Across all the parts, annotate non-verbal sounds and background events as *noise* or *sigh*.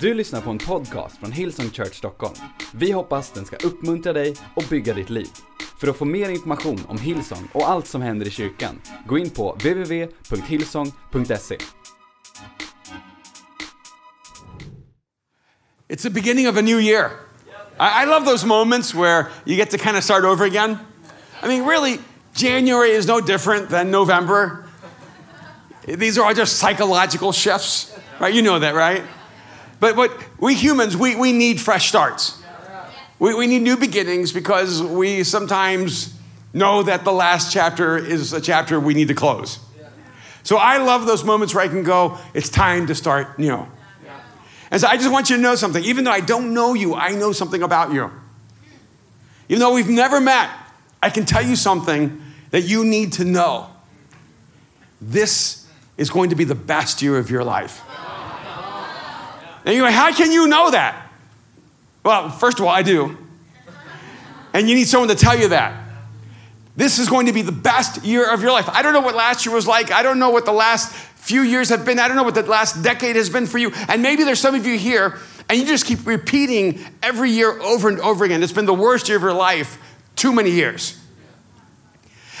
Du lyssnar på en podcast från Hillsong Church Stockholm. Vi hoppas den ska uppmuntra dig och bygga ditt liv. För att få mer information om Hillsong och allt som händer i kyrkan, gå in på www.hillsong.se. It's the beginning of a new year. I, I love those moments where you get to kind of start over again. I mean, really, January is no different than November. These are all just psychological shifts, right? You know that, right? But what we humans, we, we need fresh starts. We, we need new beginnings because we sometimes know that the last chapter is a chapter we need to close. So I love those moments where I can go, it's time to start new. And so I just want you to know something. Even though I don't know you, I know something about you. Even though we've never met, I can tell you something that you need to know. This is going to be the best year of your life. And you're like, how can you know that? Well, first of all, I do. And you need someone to tell you that. This is going to be the best year of your life. I don't know what last year was like. I don't know what the last few years have been. I don't know what the last decade has been for you. And maybe there's some of you here and you just keep repeating every year over and over again. It's been the worst year of your life too many years.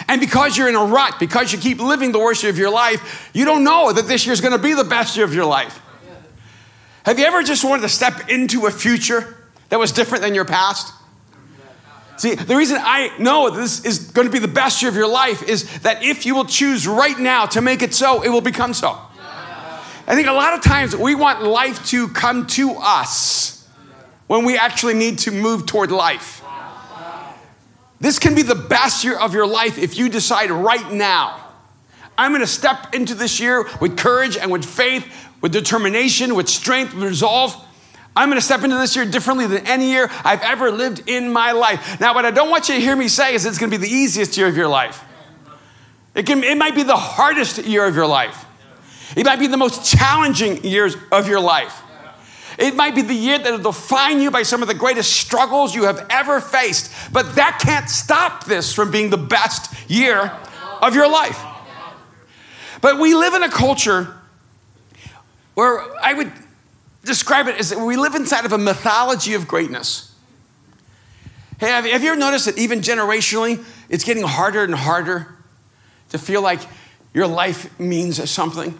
And because you're in a rut, because you keep living the worst year of your life, you don't know that this year is going to be the best year of your life. Have you ever just wanted to step into a future that was different than your past? See, the reason I know this is going to be the best year of your life is that if you will choose right now to make it so, it will become so. I think a lot of times we want life to come to us when we actually need to move toward life. This can be the best year of your life if you decide right now. I'm going to step into this year with courage and with faith, with determination, with strength, with resolve. I'm going to step into this year differently than any year I've ever lived in my life. Now, what I don't want you to hear me say is it's going to be the easiest year of your life. It, can, it might be the hardest year of your life. It might be the most challenging years of your life. It might be the year that will define you by some of the greatest struggles you have ever faced. But that can't stop this from being the best year of your life. But we live in a culture where I would describe it as we live inside of a mythology of greatness. Hey, have you ever noticed that even generationally, it's getting harder and harder to feel like your life means something?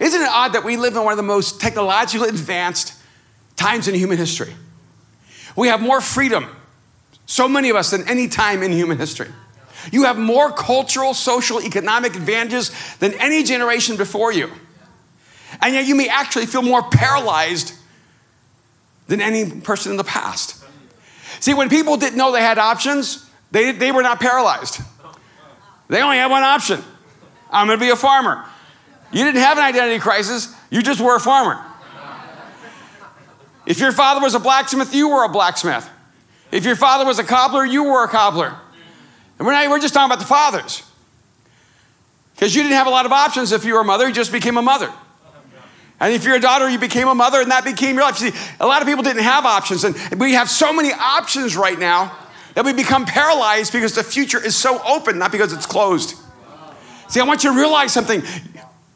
Isn't it odd that we live in one of the most technologically advanced times in human history? We have more freedom, so many of us, than any time in human history. You have more cultural, social, economic advantages than any generation before you. And yet you may actually feel more paralyzed than any person in the past. See, when people didn't know they had options, they, they were not paralyzed. They only had one option I'm going to be a farmer. You didn't have an identity crisis, you just were a farmer. If your father was a blacksmith, you were a blacksmith. If your father was a cobbler, you were a cobbler. And we're, not, we're just talking about the fathers. Because you didn't have a lot of options if you were a mother, you just became a mother. And if you're a daughter, you became a mother, and that became your life. See, a lot of people didn't have options, and we have so many options right now that we become paralyzed because the future is so open, not because it's closed. See, I want you to realize something.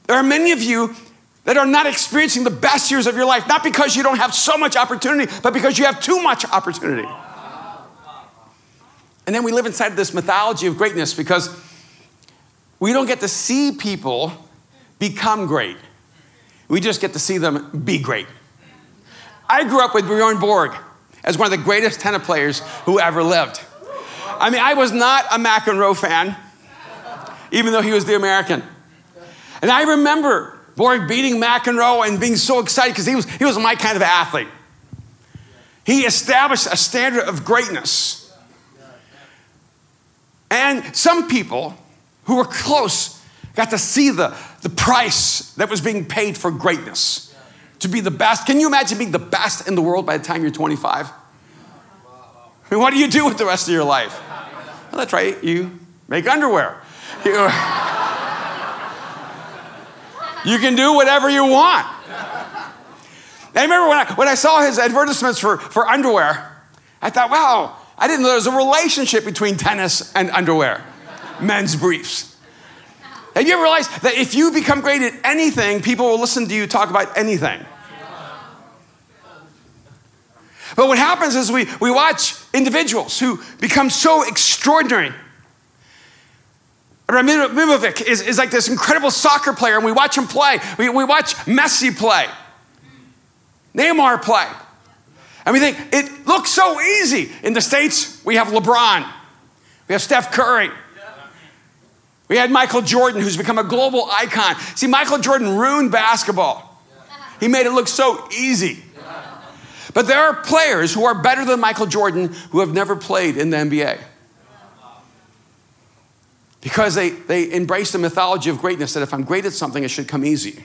There are many of you that are not experiencing the best years of your life, not because you don't have so much opportunity, but because you have too much opportunity. And then we live inside of this mythology of greatness because we don't get to see people become great. We just get to see them be great. I grew up with Bjorn Borg as one of the greatest tennis players who ever lived. I mean, I was not a McEnroe fan, even though he was the American. And I remember Borg beating McEnroe and being so excited because he was, he was my kind of athlete. He established a standard of greatness. And some people who were close got to see the, the price that was being paid for greatness to be the best. Can you imagine being the best in the world by the time you're 25? I mean, what do you do with the rest of your life? Well, that's right, you make underwear. You, *laughs* you can do whatever you want. I remember when I, when I saw his advertisements for, for underwear, I thought, wow, I didn't know there was a relationship between tennis and underwear, men's briefs. Have you ever realized that if you become great at anything, people will listen to you talk about anything? But what happens is we, we watch individuals who become so extraordinary. Ibrahimovic is, is like this incredible soccer player, and we watch him play. We, we watch Messi play, Neymar play. And we think it looks so easy. In the States, we have LeBron, we have Steph Curry. We had Michael Jordan, who's become a global icon. See, Michael Jordan ruined basketball. He made it look so easy. But there are players who are better than Michael Jordan who have never played in the NBA. Because they, they embrace the mythology of greatness that if I'm great at something, it should come easy.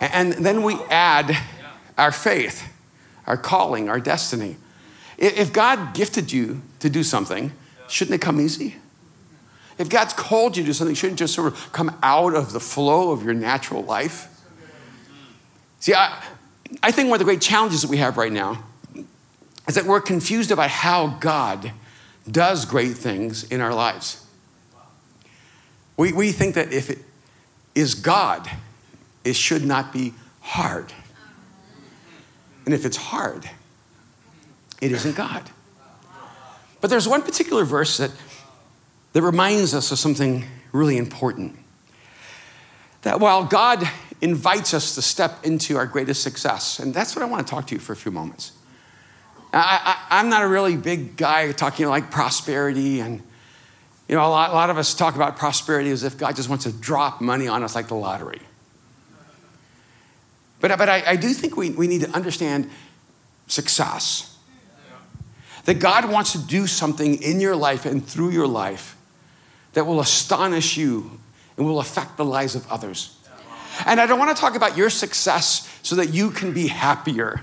And then we add our faith, our calling, our destiny. If God gifted you to do something, shouldn't it come easy? If God's called you to something, shouldn't just sort of come out of the flow of your natural life? See, I, I think one of the great challenges that we have right now is that we're confused about how God does great things in our lives. We, we think that if it is God, it should not be hard. And if it's hard, it isn't God. But there's one particular verse that, that reminds us of something really important. That while God invites us to step into our greatest success. And that's what I want to talk to you for a few moments. I, am not a really big guy talking like prosperity and you know, a lot, a lot, of us talk about prosperity as if God just wants to drop money on us like the lottery. But, but I, I do think we, we need to understand success. That God wants to do something in your life and through your life that will astonish you and will affect the lives of others. And I don't want to talk about your success so that you can be happier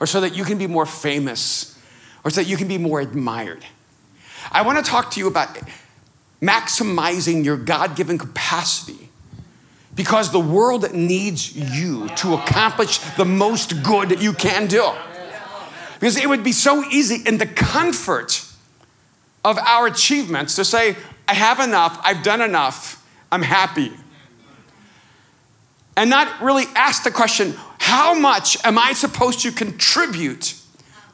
or so that you can be more famous or so that you can be more admired. I want to talk to you about maximizing your God given capacity because the world needs you to accomplish the most good that you can do. Because it would be so easy in the comfort of our achievements to say, I have enough, I've done enough, I'm happy and not really ask the question how much am I supposed to contribute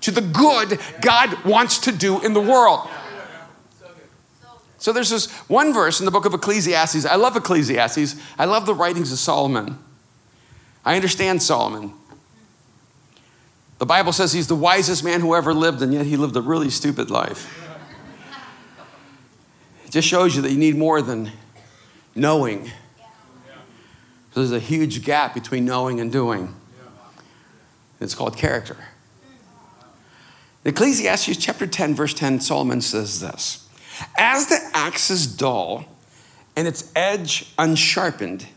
to the good God wants to do in the world? So there's this one verse in the book of Ecclesiastes. I love Ecclesiastes. I love the writings of Solomon. I understand Solomon. The Bible says he's the wisest man who ever lived, and yet he lived a really stupid life. Just shows you that you need more than knowing there's a huge gap between knowing and doing. It's called character. In Ecclesiastes chapter 10, verse 10, Solomon says this As the axe is dull and its edge unsharpened,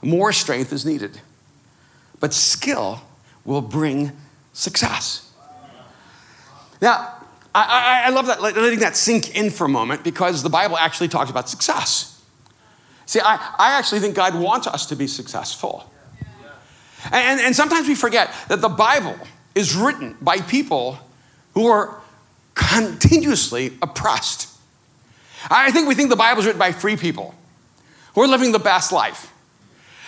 more strength is needed. But skill will bring success. Now, I, I, I love that, letting that sink in for a moment because the Bible actually talks about success. See, I, I actually think God wants us to be successful. And, and sometimes we forget that the Bible is written by people who are continuously oppressed. I think we think the Bible is written by free people who are living the best life.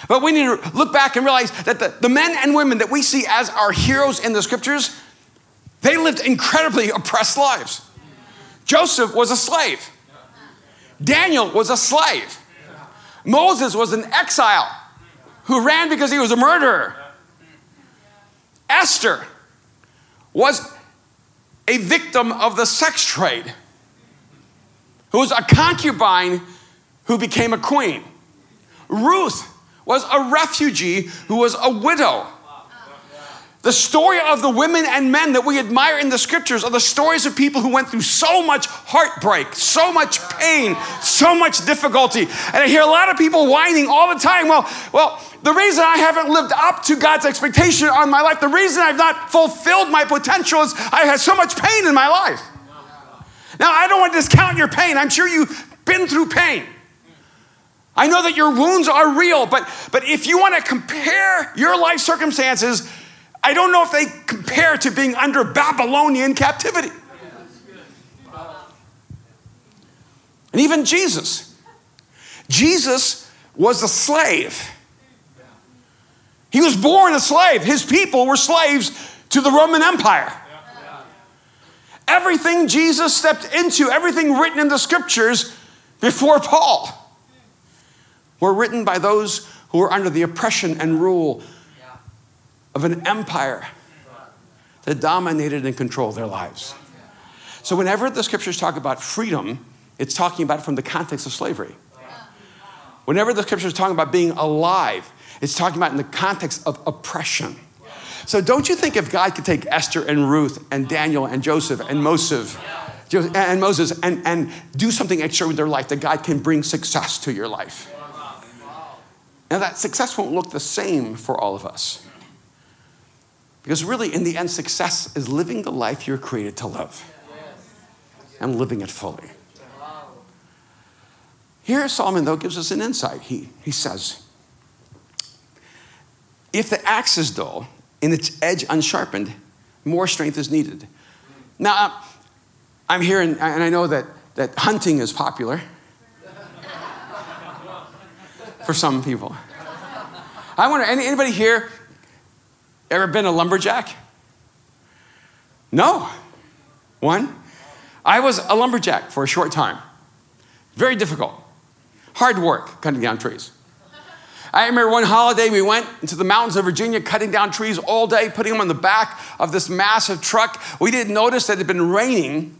But we need to look back and realize that the, the men and women that we see as our heroes in the scriptures, they lived incredibly oppressed lives. Joseph was a slave. Daniel was a slave. Moses was an exile who ran because he was a murderer. Esther was a victim of the sex trade, who was a concubine who became a queen. Ruth was a refugee who was a widow. The story of the women and men that we admire in the scriptures are the stories of people who went through so much heartbreak, so much pain, so much difficulty. And I hear a lot of people whining all the time. Well, well, the reason I haven't lived up to God's expectation on my life, the reason I've not fulfilled my potential is I had so much pain in my life. Now, I don't want to discount your pain. I'm sure you've been through pain. I know that your wounds are real, but, but if you want to compare your life circumstances I don't know if they compare to being under Babylonian captivity. And even Jesus. Jesus was a slave. He was born a slave. His people were slaves to the Roman Empire. Everything Jesus stepped into, everything written in the scriptures before Paul, were written by those who were under the oppression and rule of an empire that dominated and controlled their lives. So, whenever the scriptures talk about freedom, it's talking about it from the context of slavery. Whenever the scriptures talk about being alive, it's talking about in the context of oppression. So, don't you think if God could take Esther and Ruth and Daniel and Joseph and Moses, and Moses and, and do something extra with their life, that God can bring success to your life? Now, that success won't look the same for all of us. Because really, in the end, success is living the life you're created to live and living it fully. Here, Solomon, though, gives us an insight. He, he says, If the axe is dull and its edge unsharpened, more strength is needed. Now, I'm here, and, and I know that, that hunting is popular *laughs* for some people. I wonder, anybody here Ever been a lumberjack? No. One? I was a lumberjack for a short time. Very difficult. Hard work cutting down trees. I remember one holiday we went into the mountains of Virginia cutting down trees all day, putting them on the back of this massive truck. We didn't notice that it had been raining.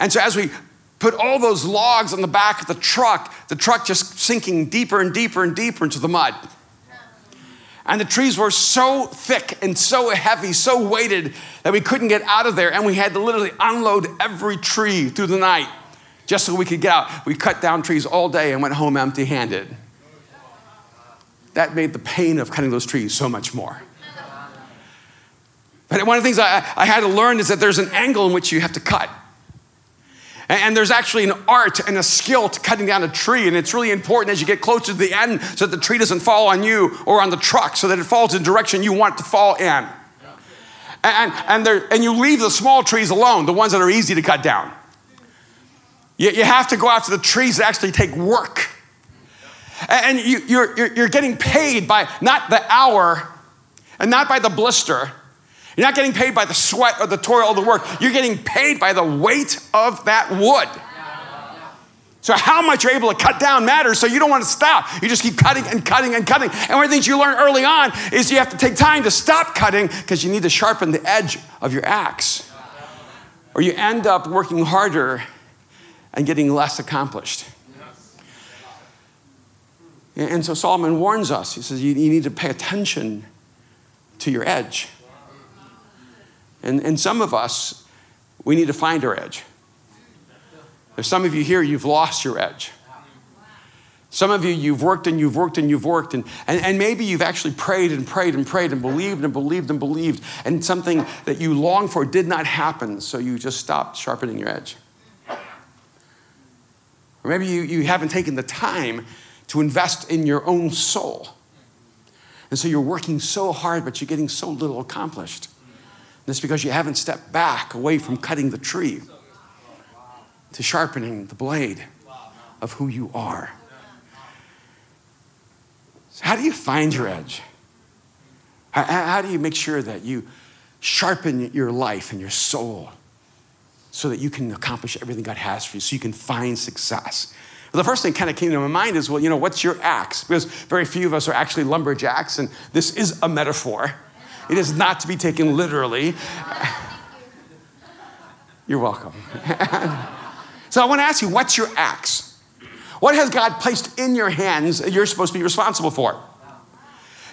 And so as we put all those logs on the back of the truck, the truck just sinking deeper and deeper and deeper into the mud. And the trees were so thick and so heavy, so weighted that we couldn't get out of there. And we had to literally unload every tree through the night just so we could get out. We cut down trees all day and went home empty handed. That made the pain of cutting those trees so much more. But one of the things I, I had to learn is that there's an angle in which you have to cut. And there's actually an art and a skill to cutting down a tree. And it's really important as you get closer to the end so that the tree doesn't fall on you or on the truck, so that it falls in the direction you want it to fall in. And, and, there, and you leave the small trees alone, the ones that are easy to cut down. You, you have to go after the trees that actually take work. And you, you're, you're getting paid by not the hour and not by the blister you're not getting paid by the sweat or the toil or the work. You're getting paid by the weight of that wood. So, how much you're able to cut down matters, so you don't want to stop. You just keep cutting and cutting and cutting. And one of the things you learn early on is you have to take time to stop cutting because you need to sharpen the edge of your axe. Or you end up working harder and getting less accomplished. And so Solomon warns us. He says, You need to pay attention to your edge. And, and some of us, we need to find our edge. There's some of you here, you've lost your edge. Some of you, you've worked and you've worked and you've worked, and, and, and maybe you've actually prayed and prayed and prayed and believed and believed and believed, and something that you longed for did not happen, so you just stopped sharpening your edge. Or maybe you, you haven't taken the time to invest in your own soul. And so you're working so hard, but you're getting so little accomplished. That's because you haven't stepped back away from cutting the tree to sharpening the blade of who you are. So how do you find your edge? How, how, do you make sure that you sharpen your life and your soul so that you can accomplish everything God has for you, so you can find success? The first thing kind of came to my mind is, well, you know, what's your axe? Because very few of us are actually lumberjacks, and this is a metaphor. It is not to be taken literally. You're welcome. so I want to ask you, what's your axe? What has God placed in your hands that you're supposed to be responsible for?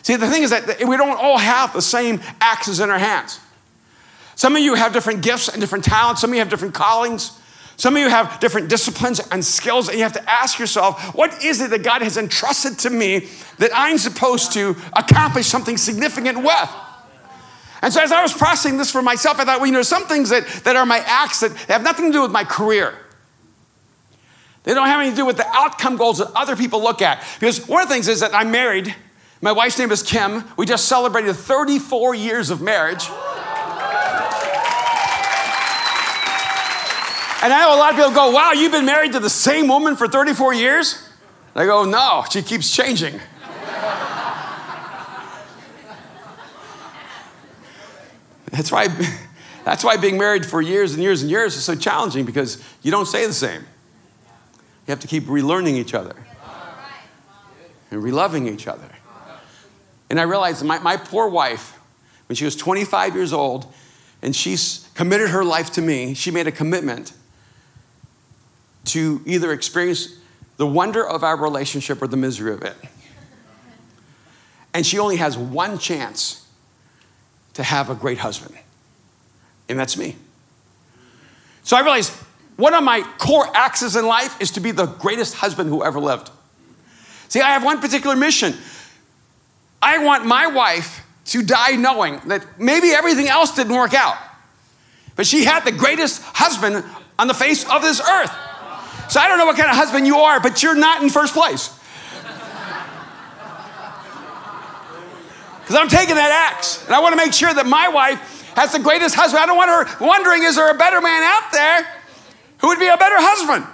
See, the thing is that we don't all have the same axes in our hands. Some of you have different gifts and different talents. Some of you have different callings. Some of you have different disciplines and skills, and you have to ask yourself, what is it that God has entrusted to me that I'm supposed to accomplish something significant with? And so as I was processing this for myself, I thought, well, you know, some things that, that are my acts that have nothing to do with my career. They don't have anything to do with the outcome goals that other people look at. Because one of the things is that I'm married. My wife's name is Kim. We just celebrated 34 years of marriage. And I know a lot of people go, wow, you've been married to the same woman for 34 years? And I go, no, she keeps changing. That's why, *laughs* that's why being married for years and years and years is so challenging because you don't say the same. You have to keep relearning each other and reloving each other. And I realized my, my poor wife, when she was 25 years old and she's committed her life to me, she made a commitment to either experience the wonder of our relationship or the misery of it. And she only has one chance to have a great husband, and that's me. So I realized one of my core axes in life is to be the greatest husband who ever lived. See, I have one particular mission. I want my wife to die knowing that maybe everything else didn't work out, but she had the greatest husband on the face of this earth. So I don't know what kind of husband you are, but you're not in first place. Because I'm taking that axe, and I want to make sure that my wife has the greatest husband. I don't want her wondering, is there a better man out there who would be a better husband?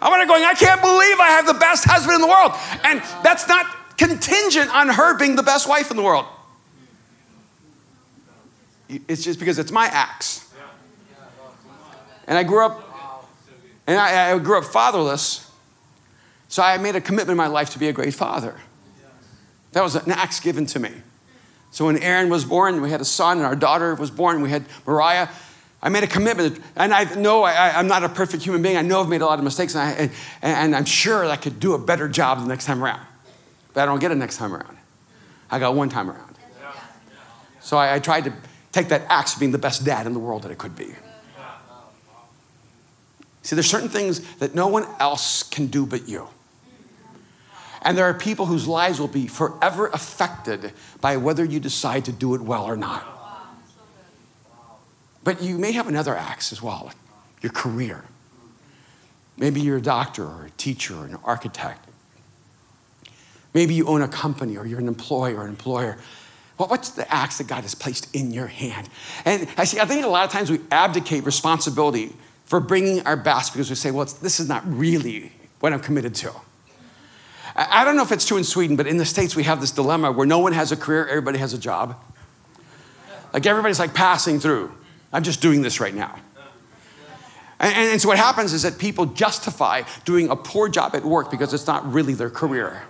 I want her going, I can't believe I have the best husband in the world. And that's not contingent on her being the best wife in the world. It's just because it's my axe. And I grew up, and I, I grew up fatherless, so I made a commitment in my life to be a great father. That was an axe given to me. So when Aaron was born, we had a son, and our daughter was born, we had Mariah. I made a commitment, and I know I, am not a perfect human being. I know I've made a lot of mistakes, and, I, and, and I'm sure I could do a better job the next time around. But I don't get it next time around. I got one time around. So I, I tried to take that axe being the best dad in the world that I could be. See, there's certain things that no one else can do but you. And there are people whose lives will be forever affected by whether you decide to do it well or not. But you may have another axe as well your career. Maybe you're a doctor or a teacher or an architect. Maybe you own a company or you're an employer or an employer. Well, what's the axe that God has placed in your hand? And I see, I think a lot of times we abdicate responsibility for bringing our best because we say, well, this is not really what I'm committed to. I don't know if it's true in Sweden, but in the States, we have this dilemma where no one has a career, everybody has a job. Like everybody's like passing through. I'm just doing this right now. And, and, so what happens is that people justify doing a poor job at work because it's not really their career.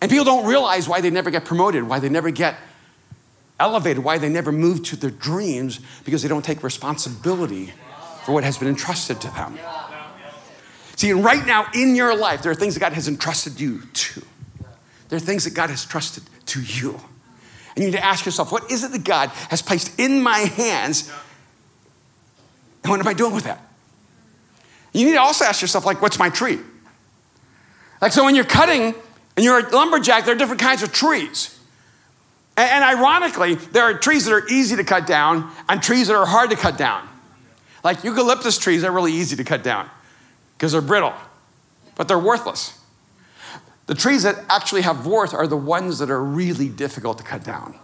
And people don't realize why they never get promoted, why they never get elevated, why they never move to their dreams because they don't take responsibility for what has been entrusted to them. See, and right now in your life, there are things that God has entrusted you to. There are things that God has trusted to you. And you need to ask yourself, what is it that God has placed in my hands? And what am I doing with that? You need to also ask yourself, like, what's my tree? Like, so when you're cutting and you're a lumberjack, there are different kinds of trees. And, and ironically, there are trees that are easy to cut down and trees that are hard to cut down. Like eucalyptus trees are really easy to cut down because they're brittle, but they're worthless. The trees that actually have worth are the ones that are really difficult to cut down.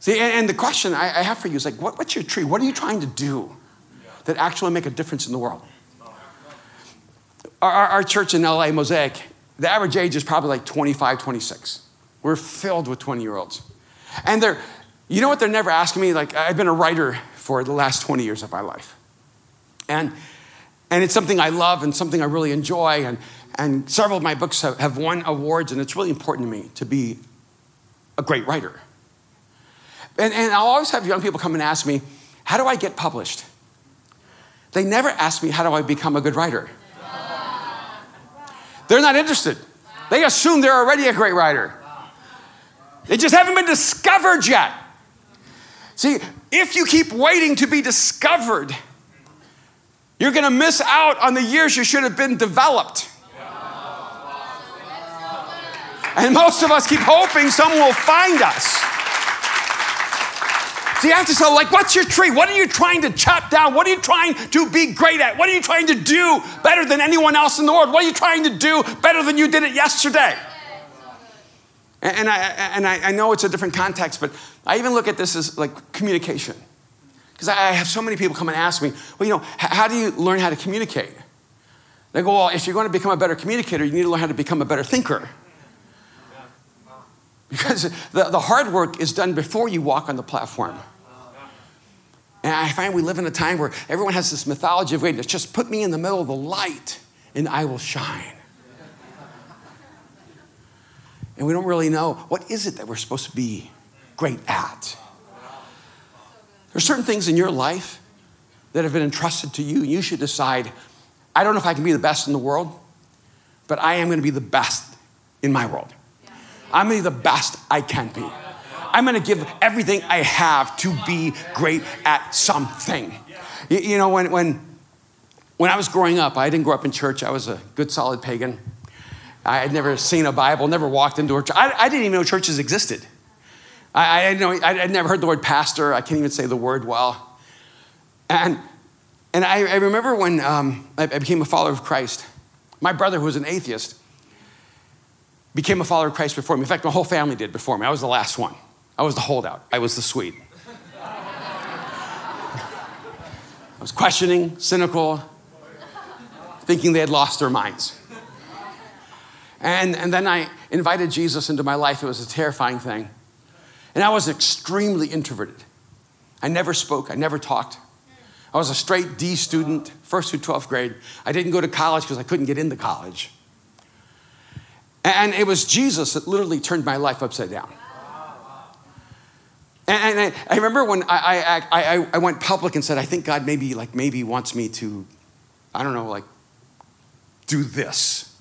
See, and, the question I, I, have for you is like, what, what's your tree? What are you trying to do that actually make a difference in the world? Our, our, our church in LA, Mosaic, the average age is probably like 25, 26. We're filled with 20 year olds. And they're, you know what they're never asking me? Like, I've been a writer for the last 20 years of my life. And and it's something I love and something I really enjoy. And, and several of my books have, have won awards, and it's really important to me to be a great writer. And, and I'll always have young people come and ask me, How do I get published? They never ask me, How do I become a good writer? They're not interested. They assume they're already a great writer. They just haven't been discovered yet. See, if you keep waiting to be discovered, you're going to miss out on the years you should have been developed. And most of us keep hoping someone will find us. So you have to say, like, what's your tree? What are you trying to chop down? What are you trying to be great at? What are you trying to do better than anyone else in the world? What are you trying to do better than you did it yesterday? And I, and I, know it's a different context, but I even look at this as like communication. Because I have so many people come and ask me, well, you know, how do you learn how to communicate? They go, well, if you're going to become a better communicator, you need to learn how to become a better thinker. *laughs* Because the, the hard work is done before you walk on the platform. And I find we live in a time where everyone has this mythology of greatness. Just put me in the middle of the light and I will shine. And we don't really know what is it that we're supposed to be great at. There's certain things in your life that have been entrusted to you, you should decide I don't know if I can be the best in the world, but I am going to be the best in my world. I'm going to be the best I can be. I'm going to give everything I have to be great at something. You, you know, when, when, when I was growing up, I didn't grow up in church. I was a good, solid pagan. I had never seen a Bible, never walked into a church. I, I didn't even know churches existed. I, I, know, I, would never heard the word pastor. I can't even say the word well. And, and I, I remember when um, I, I became a follower of Christ, my brother, who was an atheist, became a follower of Christ before me. In fact, my whole family did before me. I was the last one. I was the holdout. I was the Swede. I was questioning, cynical, thinking they had lost their minds. And, and then I invited Jesus into my life. It was a terrifying thing. And I was extremely introverted. I never spoke, I never talked. I was a straight D student, first through 12th grade. I didn't go to college because I couldn't get into college. And it was Jesus that literally turned my life upside down. And, I, remember when I, I, I, I went public and said, I think God maybe, like, maybe wants me to, I don't know, like, do this.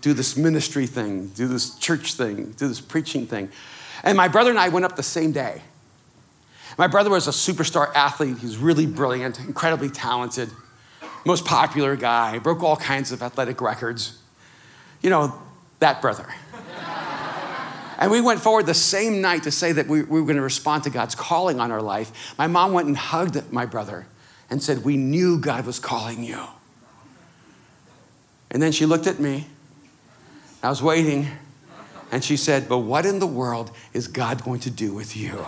Do this ministry thing, do this church thing, do this preaching thing. And my brother and I went up the same day. My brother was a superstar athlete. He was really brilliant, incredibly talented, most popular guy, broke all kinds of athletic records. You know, that brother. And we went forward the same night to say that we, we were going to respond to God's calling on our life. My mom went and hugged my brother and said, We knew God was calling you. And then she looked at me. I was waiting. And she said, But what in the world is God going to do with you?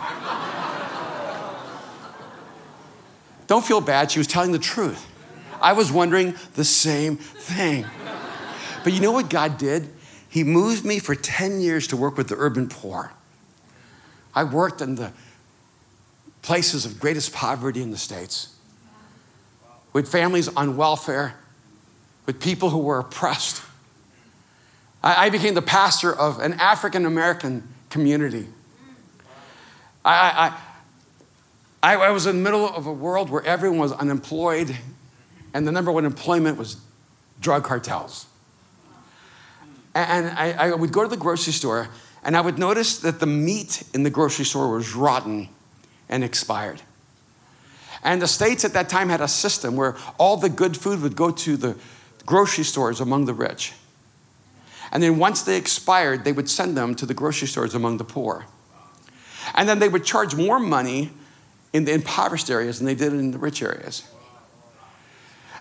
Don't feel bad. She was telling the truth. I was wondering the same thing. But you know what God did? He moved me for 10 years to work with the urban poor. I worked in the places of greatest poverty in the States, with families on welfare, with people who were oppressed. I, became the pastor of an African American community. I, I, I, was in the middle of a world where everyone was unemployed, and the number one employment was drug cartels. And I, I would go to the grocery store and I would notice that the meat in the grocery store was rotten and expired. And the states at that time had a system where all the good food would go to the grocery stores among the rich. And then once they expired, they would send them to the grocery stores among the poor. And then they would charge more money in the impoverished areas than they did in the rich areas.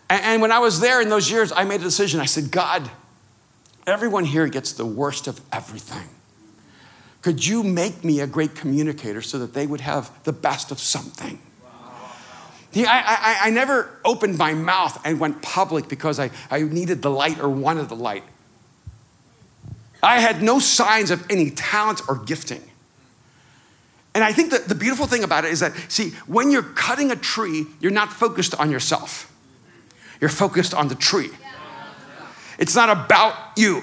And, when I was there in those years, I made a decision. I said, God, Everyone here gets the worst of everything. Could you make me a great communicator so that they would have the best of something? I, I, I never opened my mouth and went public because I, I needed the light or wanted the light. I had no signs of any talent or gifting. And I think that the beautiful thing about it is that, see, when you're cutting a tree, you're not focused on yourself, you're focused on the tree. It's not about you.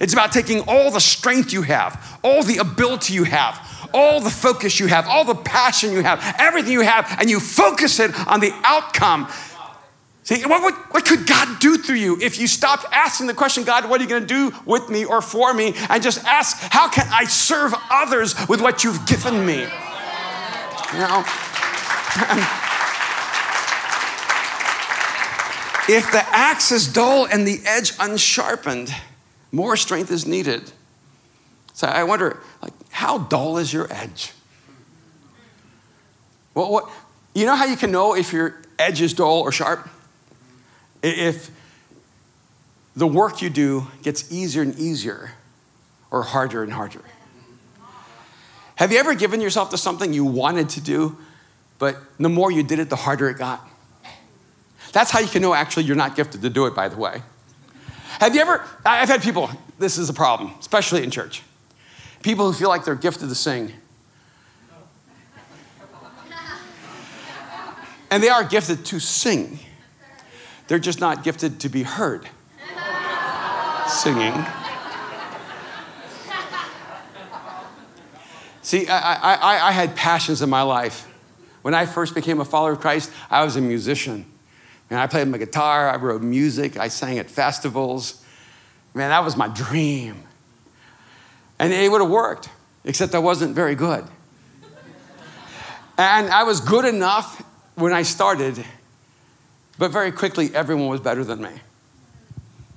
It's about taking all the strength you have, all the ability you have, all the focus you have, all the passion you have, everything you have, and you focus it on the outcome. See, what, what, what could God do through you if you stopped asking the question, God, what are you going to do with me or for me, and just ask, how can I serve others with what you've given me? You know? *laughs* If the axe is dull and the edge unsharpened, more strength is needed. So I wonder, like, how dull is your edge? Well, what, you know how you can know if your edge is dull or sharp? If the work you do gets easier and easier or harder and harder. Have you ever given yourself to something you wanted to do, but the more you did it, the harder it got? That's how you can know actually you're not gifted to do it, by the way. Have you ever, I've had people, this is a problem, especially in church. People who feel like they're gifted to sing. And they are gifted to sing. They're just not gifted to be heard singing. See, I, I, I had passions in my life. When I first became a follower of Christ, I was a musician. And I played my guitar, I wrote music, I sang at festivals. Man, that was my dream. And it would have worked, except I wasn't very good. And I was good enough when I started, but very quickly everyone was better than me.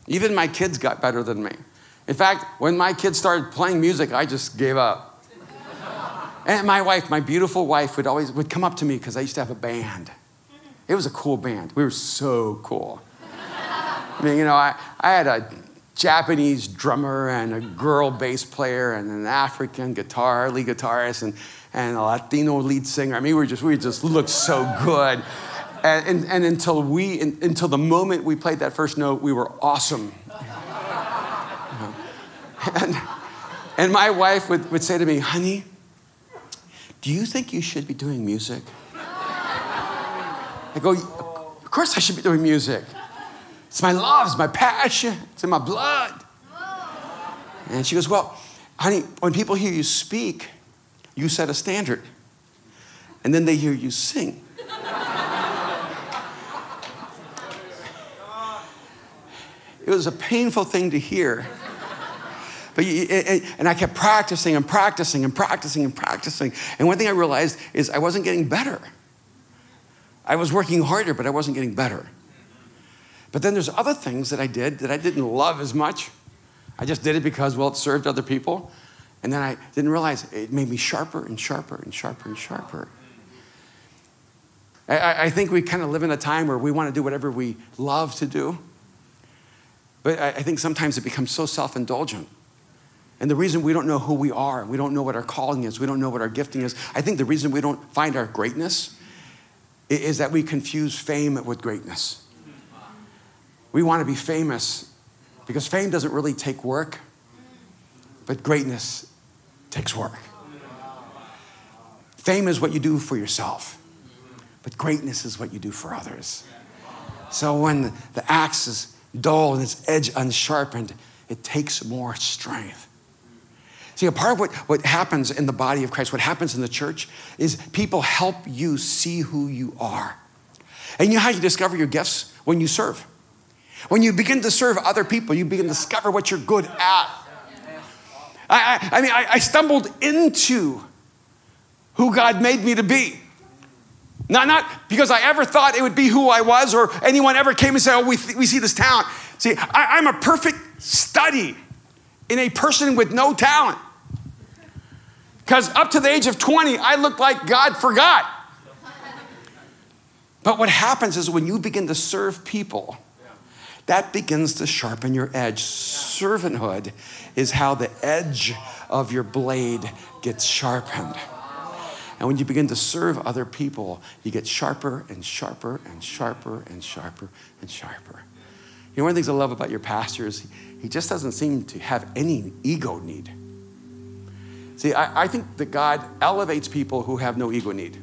Even my kids got better than me. In fact, when my kids started playing music, I just gave up. And my wife, my beautiful wife, would always would come up to me because I used to have a band. It was a cool band. We were so cool. I mean, you know, I, I had a Japanese drummer and a girl bass player and an African guitar, lead guitarist and, and a Latino lead singer. I mean, we were just we just looked so good. And, and, and until we in, until the moment we played that first note, we were awesome. *laughs* and, and my wife would, would say to me, honey, do you think you should be doing music? I go, Of course I should be doing music. It's my love, it's my passion, it's in my blood. And she goes, Well, honey, when people hear you speak, you set a standard. And then they hear you sing. It was a painful thing to hear. But and I kept practicing and practicing and practicing and practicing. And one thing I realized is I wasn't getting better. I was working harder, but I wasn't getting better. But then there's other things that I did that I didn't love as much. I just did it because, well, it served other people. And then I didn't realize it made me sharper and sharper and sharper and sharper. I, I think we kind of live in a time where we want to do whatever we love to do. But I, I think sometimes it becomes so self indulgent. And the reason we don't know who we are, we don't know what our calling is, we don't know what our gifting is, I think the reason we don't find our greatness is that we confuse fame with greatness. We want to be famous because fame doesn't really take work, but greatness takes work. Fame is what you do for yourself, but greatness is what you do for others. So when the axe is dull and its edge unsharpened, it takes more strength. See, a part of what, what happens in the body of Christ, what happens in the church, is people help you see who you are. And you know how you discover your gifts? When you serve. When you begin to serve other people, you begin to discover what you're good at. I, I, I mean, I, I stumbled into who God made me to be. Not, not because I ever thought it would be who I was or anyone ever came and said, Oh, we, th- we see this talent. See, I, I'm a perfect study in a person with no talent. Because up to the age of 20, I looked like God forgot. But what happens is when you begin to serve people, that begins to sharpen your edge. Servanthood is how the edge of your blade gets sharpened. And when you begin to serve other people, you get sharper and sharper and sharper and sharper and sharper. You know, one of the things I love about your pastor is he just doesn't seem to have any ego need. See, I, I think that God elevates people who have no ego need.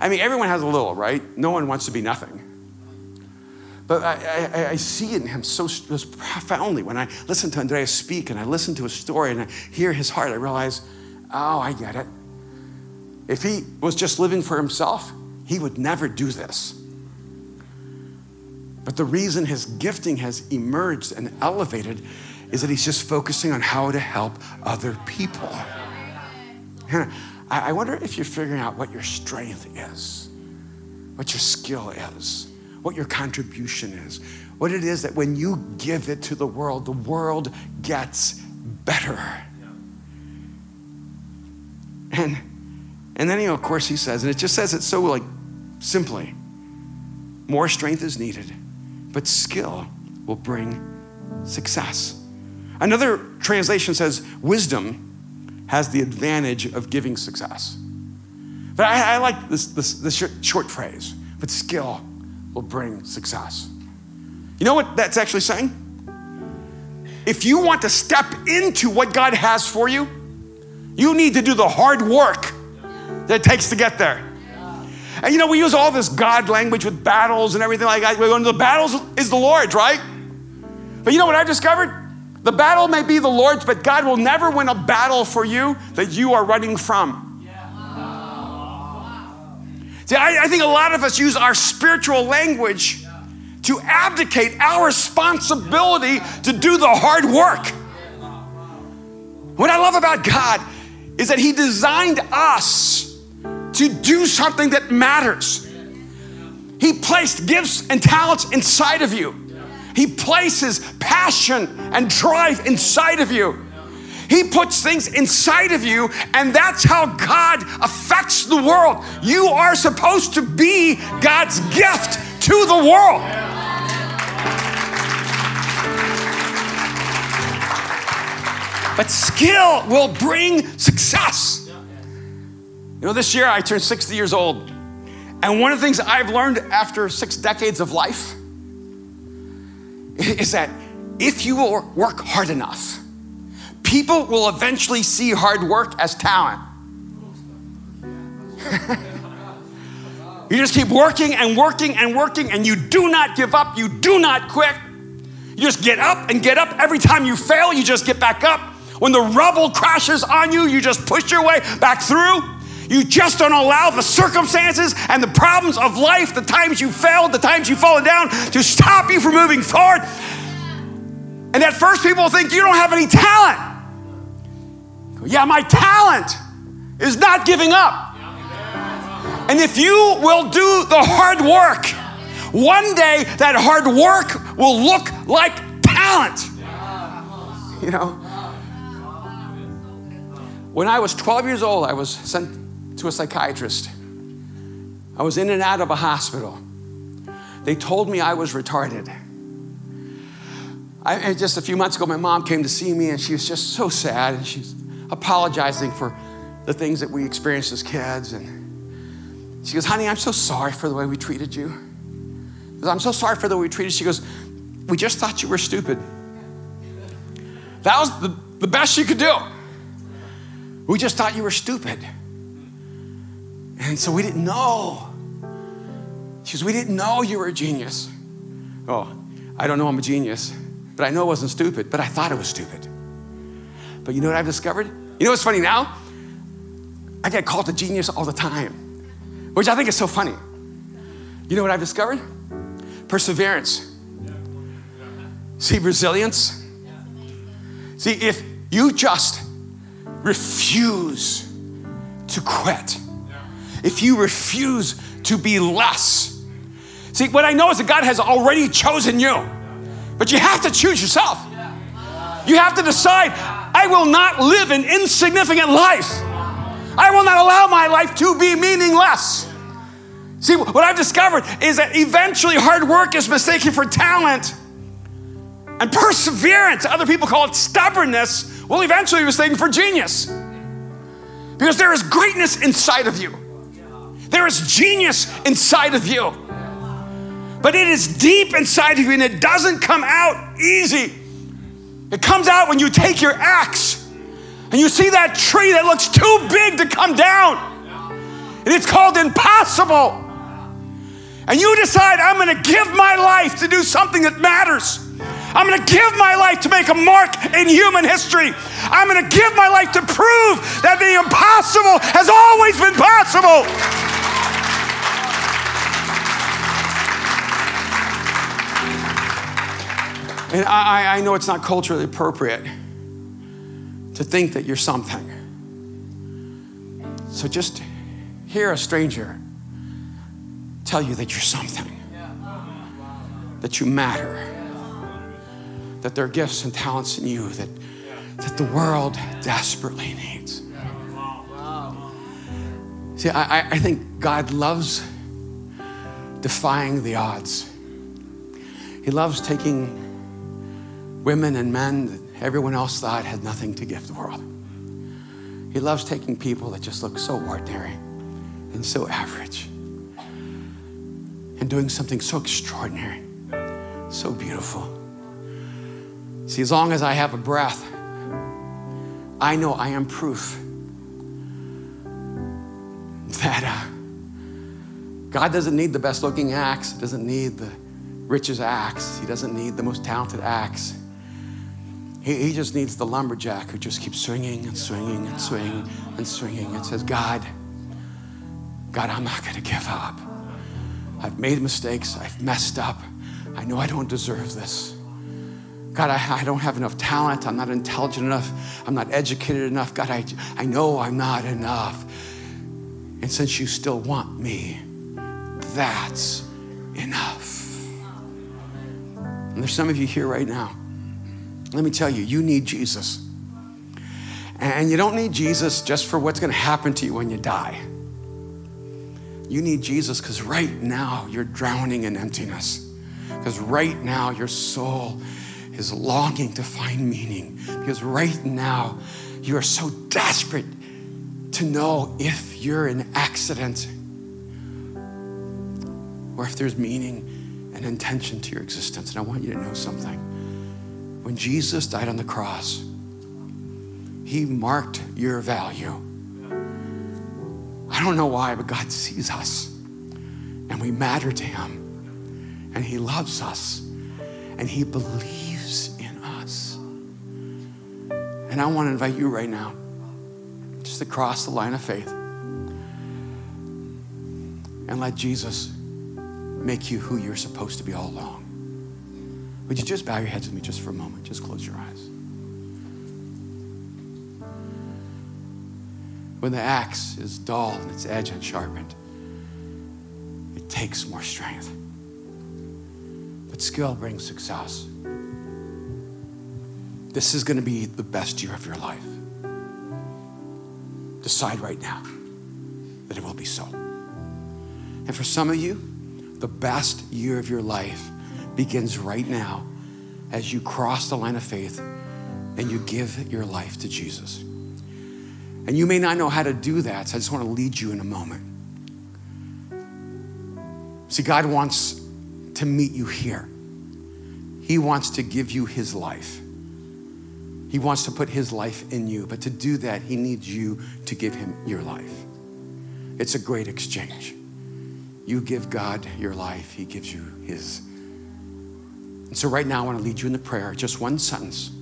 I mean, everyone has a little, right? No one wants to be nothing. But I, I, I, see in him so, so profoundly. When I listen to Andreas speak and I listen to his story and I hear his heart, I realize, oh, I get it. If he was just living for himself, he would never do this. But the reason his gifting has emerged and elevated is that he's just focusing on how to help other people. I wonder if you're figuring out what your strength is, what your skill is, what your contribution is, what it is that when you give it to the world, the world gets better. And, and then, you know, of course, he says, and it just says it so like simply more strength is needed but skill will bring success. Another translation says wisdom has the advantage of giving success. But I, I like this, this, this short, short phrase, but skill will bring success. You know what that's actually saying? if you want to step into what God has for you, you need to do the hard work that it takes to get there. And you know, we use all this God language with battles and everything like that. We're going, the battles is the Lord's, right? But you know what I've discovered? The battle may be the Lord's, but God will never win a battle for you that you are running from. See, I, I think a lot of us use our spiritual language to abdicate our responsibility to do the hard work. What I love about God is that He designed us to do something that matters. He placed gifts and talents inside of you. He places passion and drive inside of you. He puts things inside of you, and that's how God affects the world. You are supposed to be God's gift to the world. But skill will bring success. You know, this year I turned 60 years old. And one of the things I've learned after six decades of life is that if you will work hard enough, people will eventually see hard work as talent. *laughs* you just keep working and working and working, and you do not give up, you do not quit. You just get up and get up. Every time you fail, you just get back up. When the rubble crashes on you, you just push your way back through. You just don't allow the circumstances and the problems of life, the times you failed, the times you've fallen down, to stop you from moving forward. And at first, people think you don't have any talent. Yeah, my talent is not giving up. And if you will do the hard work, one day that hard work will look like talent. You know, when I was 12 years old, I was sent to a psychiatrist. I was in and out of a hospital. They told me I was retarded. I, just a few months ago, my mom came to see me and she was just so sad. And she's apologizing for the things that we experienced as kids. And she goes, Honey, I'm so sorry for the way we treated you. Goes, I'm so sorry for the way we treated you. She goes, We just thought you were stupid. That was the, the best she could do. We just thought you were stupid. And so we didn't know. She goes, We didn't know you were a genius. Oh, I don't know I'm a genius, but I know it wasn't stupid, but I thought it was stupid. But you know what I've discovered? You know what's funny now? I get called a genius all the time, which I think is so funny. You know what I've discovered? Perseverance. See, resilience. See, if you just refuse to quit, if you refuse to be less, see, what I know is that God has already chosen you, but you have to choose yourself. You have to decide I will not live an insignificant life. I will not allow my life to be meaningless. See, what I've discovered is that eventually hard work is mistaken for talent. And perseverance, other people call it stubbornness, will eventually be mistaken for genius. Because there is greatness inside of you, there is genius inside of you. But it is deep inside of you and it doesn't come out easy. It comes out when you take your axe and you see that tree that looks too big to come down. And it's called impossible. And you decide, I'm going to give my life to do something that matters. I'm going to give my life to make a mark in human history. I'm going to give my life to prove that the impossible has always been possible. And I, I know it's not culturally appropriate to think that you're something. So just hear a stranger tell you that you're something, that you matter, that there are gifts and talents in you that, that the world desperately needs. See, I, I think God loves defying the odds. He loves taking women and men that everyone else thought had nothing to give the world. He loves taking people that just look so ordinary and so average and doing something so extraordinary, so beautiful. See, as long as I have a breath, I know I am proof that uh, God doesn't need the best looking axe, doesn't need the richest axe, He doesn't need the most talented axe. He, he just needs the lumberjack who just keeps swinging and swinging and swinging and swinging and says, God, God, I'm not going to give up. I've made mistakes. I've messed up. I know I don't deserve this. God, I, I, don't have enough talent. I'm not intelligent enough. I'm not educated enough. God, I, I know I'm not enough. And since you still want me, that's enough. And there's some of you here right now let me tell you, you need Jesus. And you don't need Jesus just for what's going to happen to you when you die. You need Jesus because right now you're drowning in emptiness. Because right now your soul is longing to find meaning. Because right now you are so desperate to know if you're an accident or if there's meaning and intention to your existence. And I want you to know something when Jesus died on the cross, he marked your value. I don't know why, but God sees us and we matter to him and he loves us and he believes in us. And I want to invite you right now just to cross the line of faith and let Jesus make you who you're supposed to be all along. Would you just bow your heads with me just for a moment? Just close your eyes. When the axe is dull and its edge unsharpened, it takes more strength. But skill brings success. This is going to be the best year of your life. Decide right now that it will be so. And for some of you, the best year of your life begins right now as you cross the line of faith and you give your life to Jesus. And you may not know how to do that, so I just want to lead you in a moment. See, God wants to meet you here. He wants to give you His life. He wants to put His life in you, but to do that, He needs you to give Him your life. It's a great exchange. You give God your life, He gives you His and so, right now, I want to lead you in the prayer, just one sentence.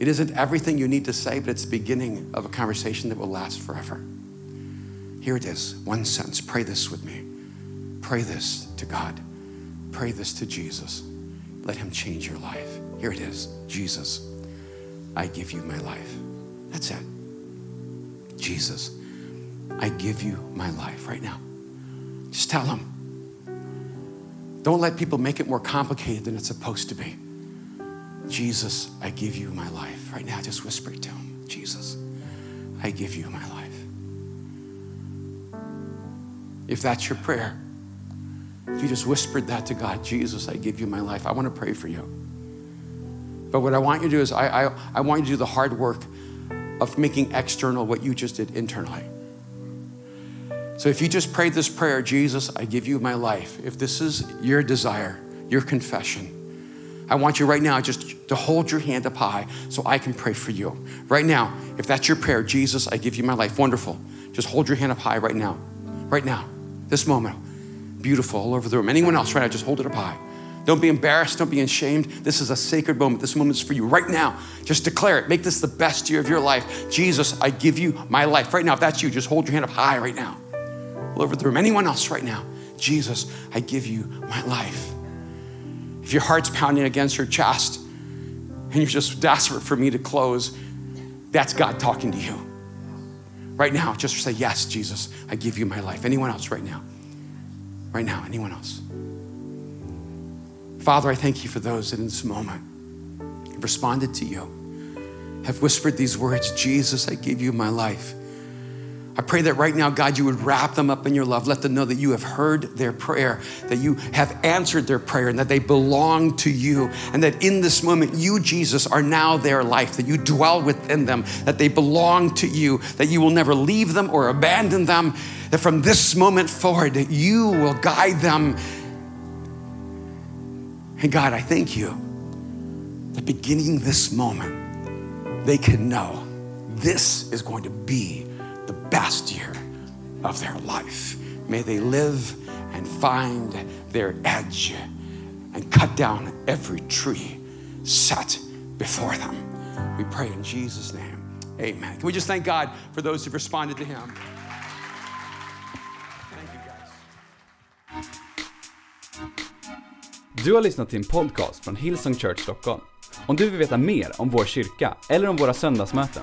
It isn't everything you need to say, but it's the beginning of a conversation that will last forever. Here it is one sentence. Pray this with me. Pray this to God. Pray this to Jesus. Let Him change your life. Here it is Jesus, I give you my life. That's it. Jesus, I give you my life right now. Just tell Him. Don't let people make it more complicated than it's supposed to be. Jesus, I give you my life. Right now, just whisper it to him. Jesus, I give you my life. If that's your prayer, if you just whispered that to God, Jesus, I give you my life, I want to pray for you. But what I want you to do is, I, I, I want you to do the hard work of making external what you just did internally. So if you just prayed this prayer, Jesus, I give you my life, if this is your desire, your confession, I want you right now just to hold your hand up high so I can pray for you. Right now, if that's your prayer, Jesus, I give you my life. Wonderful. Just hold your hand up high right now. Right now. This moment. Beautiful all over the room. Anyone else right now, just hold it up high. Don't be embarrassed. Don't be ashamed. This is a sacred moment. This moment is for you right now. Just declare it. Make this the best year of your life. Jesus, I give you my life. Right now, if that's you, just hold your hand up high right now all over the room. Anyone else right now? Jesus, I give you my life. If your heart's pounding against your chest and you're just desperate for me to close, that's God talking to you. Right now, just say, Yes, Jesus, I give you my life. Anyone else right now? Right now, anyone else? Father, I thank you for those that in this moment have responded to you, have whispered these words Jesus, I give you my life. I pray that right now, God, you would wrap them up in your love. Let them know that you have heard their prayer, that you have answered their prayer, and that they belong to you. And that in this moment, you, Jesus, are now their life, that you dwell within them, that they belong to you, that you will never leave them or abandon them, that from this moment forward, that you will guide them. And God, I thank you that beginning this moment, they can know this is going to be best year of their life. May they live and find their edge and cut down every tree set before them. We pray in Jesus' name. Amen. Can we just thank God for those who've responded to Him? Thank you, guys. Du har lyssnat till en podcast från Hillsong Church Stockholm. Om du vill veta mer om vår kyrka eller om våra söndagsmöten,